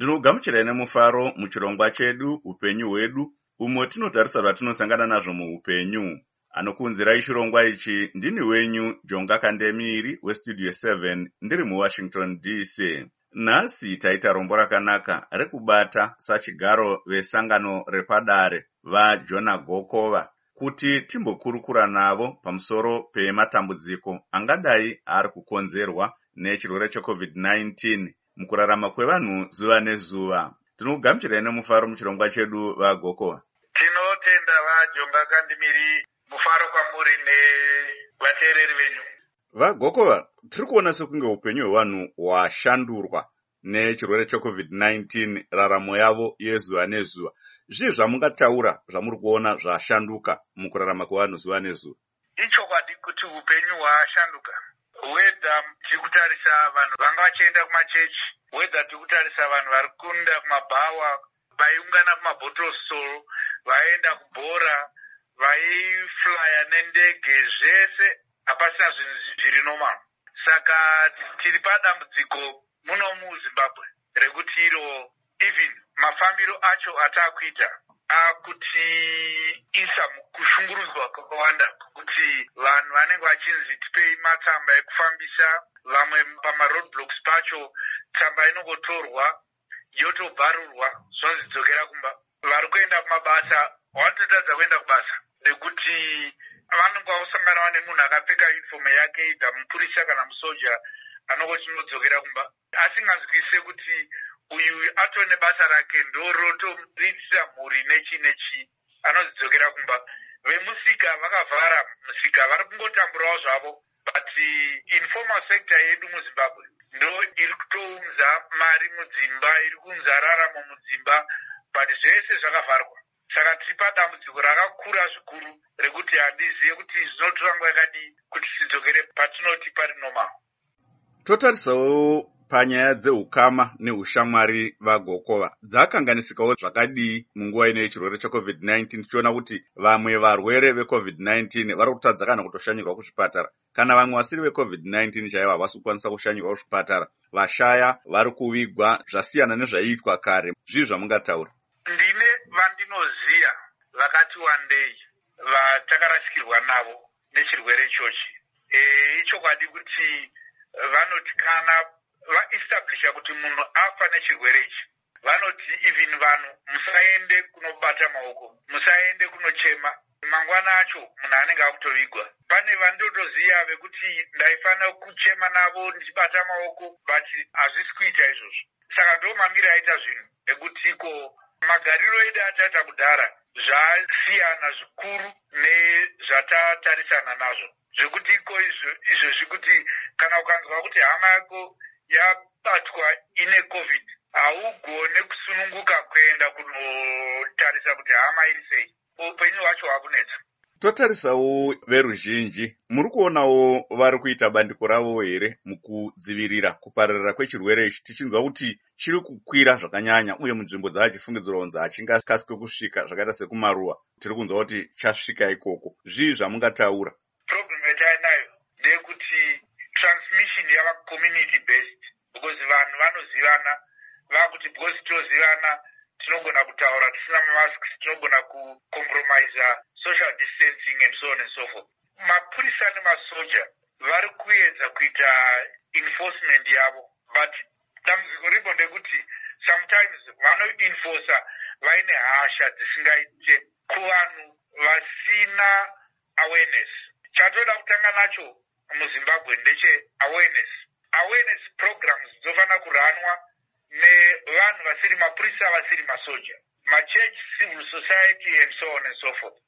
ndinogamuchirai nemufaro muchirongwa chedu upenyu hwedu umo tinotarisa zvatinosangana nazvo muupenyu. Anokuunzirai chirongwa ichi ndini wenyu jonga kandemiri westudio 7 ndiri muwashington dc nhasi taita rombo rakanaka rekubata sachigaro vesangano repadare vajona gokova kuti timbokurukura navo pamusoro pematambudziko angadai ari kukonzerwa nechirwere checovid-19 mukurarama kwevanhu zuva nezuva. Tinokugamuchirai nemufaro muchirongwa chedu vagokova tinotenda vajonga kandimiri mufaro kwamuri nevateereri venyu. Vagokova tiri kuona sekunge upenyu hwevanhu hwashandurwa nechirwere checovid-19 raramo yavo yezuva nezuva. Zvii zvamungataura zvamuri kuona zvashanduka mukurarama kwevanhu zuva nezuva? Ichokwadi kuti upenyu hwashanduka wedha tiri kutarisa vanhu vanga vachienda kumachechi. Wedha tiri kutarisa vanhu vari kunda kumabhawa vaiungana kumabottle store vaienda kubhora vaiflya nendege zvese hapasina zvinhu zviri normal. Saka tiri padambudziko muno muzimbabwe rekuti iro even mafambiro acho ataakuita akutiisa mukushungurudzwa kwakawanda kuti vanhu vanenge vachinzi tipei matsamba ekufambisa vamwe pamaroadblocks pacho tsamba inongotorwa yotobharurwa zvonzi dzokera kumba vari kuenda kumabasa. Vanototadza kuenda kubasa? Nekuti vanenge vakusanganawa nemunhu akapfeka unifomu yake idha mupurisa kana musoja anongochinodzokera kumba asinganzwise kuti uyu atoo nebasa rake ndorotoriritira mhuri nechi nechi. Vemusika vakavhara musika vari kungotamburawo zvavo but informal sector yedu muzimbabwe ndo iri kutounza mari mudzimba iri kuunza raramo mudzimba but zvese zvakavharwa. Saka tiri padambudziko rakakura zvikuru rekuti handizive kuti zvinotora nguva yakadii kuti tidzokere patinoti pari normal totarisawo panyaya dzeukama neushamwari vagokova. Dzakanganisikawo zvakadii munguva ino yechirwere checovid-19 tichiona kuti vamwe varwere vecovid-19 vari kutadza kana kutoshanyirwa kuzvipatara. Kana vamwe vasiri vecovid-19 chaivo havasi kukwanisa kushanyirwa kuzvipatara. Vashaya vari kuvigwa zvasiyana nezvaiitwa kare zvii zvamungataura? Ndine vandinoziva vakati wandei vatakarasikirwa navo nechirwere ichochi. Ichokwadi kuti vanoti kana vaestablisha kuti munhu afa nechirwere ichi. Vanoti even vanhu musaende kunobata maoko musaende kunochema. Mangwana acho munhu anenge akutovigwa. Pane vandotoziva vekuti ndaifanira kuchema navo ndichibata maoko but hazvisi kuita izvozvo. Saka ndo mamiri aita zvinhu ekutiko magariro edu ataita kudhara zvasiyana zvikuru nezvatatarisana nazvo. Zvekuti iko izvozvi kuti kana ukanzwa kuti hama yako yabatwa ine covid. Haugone kusununguka kuenda kunotarisa kuti hama iri sei. Upenyu hwacho hwakunetsa totarisawo veruzhinji. Muri kuonawo vari kuita bandiko ravo here mukudzivirira kupararira kwechirwere ichi? Tichinzwa kuti chiri kukwira zvakanyanya uye munzvimbo dzaachifungidzirwa kunzi hachingakasike kusvika zvakaita sekumaruwa. Tiri kunzwa kuti chasvika ikoko. Zvii zvamungataura problem yatainayo ndeyekuti transmission yava community based because vanhu vanozivana vakuti because tozivana tinogona kutaura tisina mamasks tinogona kucompromisa social distancing and so on and so forth. Mapurisa nemasoja vari kuedza kuita enforcement yavo but dambudziko ripo ndekuti sometimes vanoenforsa vaine hasha dzisingaite kuvanhu vasina awareness. Chatoda kutanga nacho muzimbabwe ndeche awareness programs dzofanira kuranwa nevanhu vasiri mapurisa vasiri masoja. Machurch civil society and so on and so forth.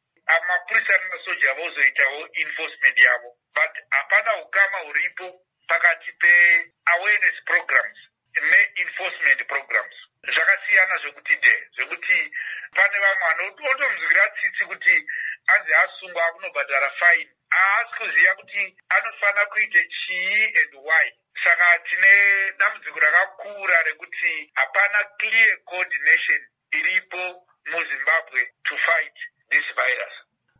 Mapurisa nemasoja vozoitawo enforcement yavo but hapana ukama huripo pakati peawareness programs neenforcement programs. Zvakasiyana zvekuti de zvekuti pane vamwe vanotomuzwira tsitsi kuti anzi asungwa akunobhadhara fine kuti anofanira kuite chii and why. Saka tine dambudziko rakakura rekuti hapana clear coordination iripo muzimbabwe to fight this virus.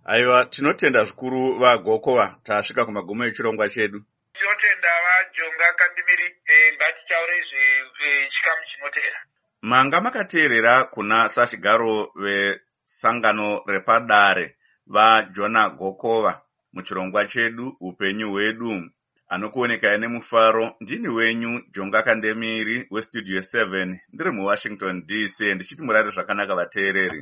Aiwa tinotenda zvikuru vagokova tasvika kumagumo echirongwa chedu. Tinotenda vajonga kandimiri e, ngatitaure zve chikamu chinotera manga makateerera kuna sachigaro vesangano repadare vajona gokova muchirongwa chedu upenyu hwedu. Anokuonekai nemufaro ndini wenyu jonga kandemiri westudio 7 ndiri muwashington dc ndichiti murare zvakanaka vateereri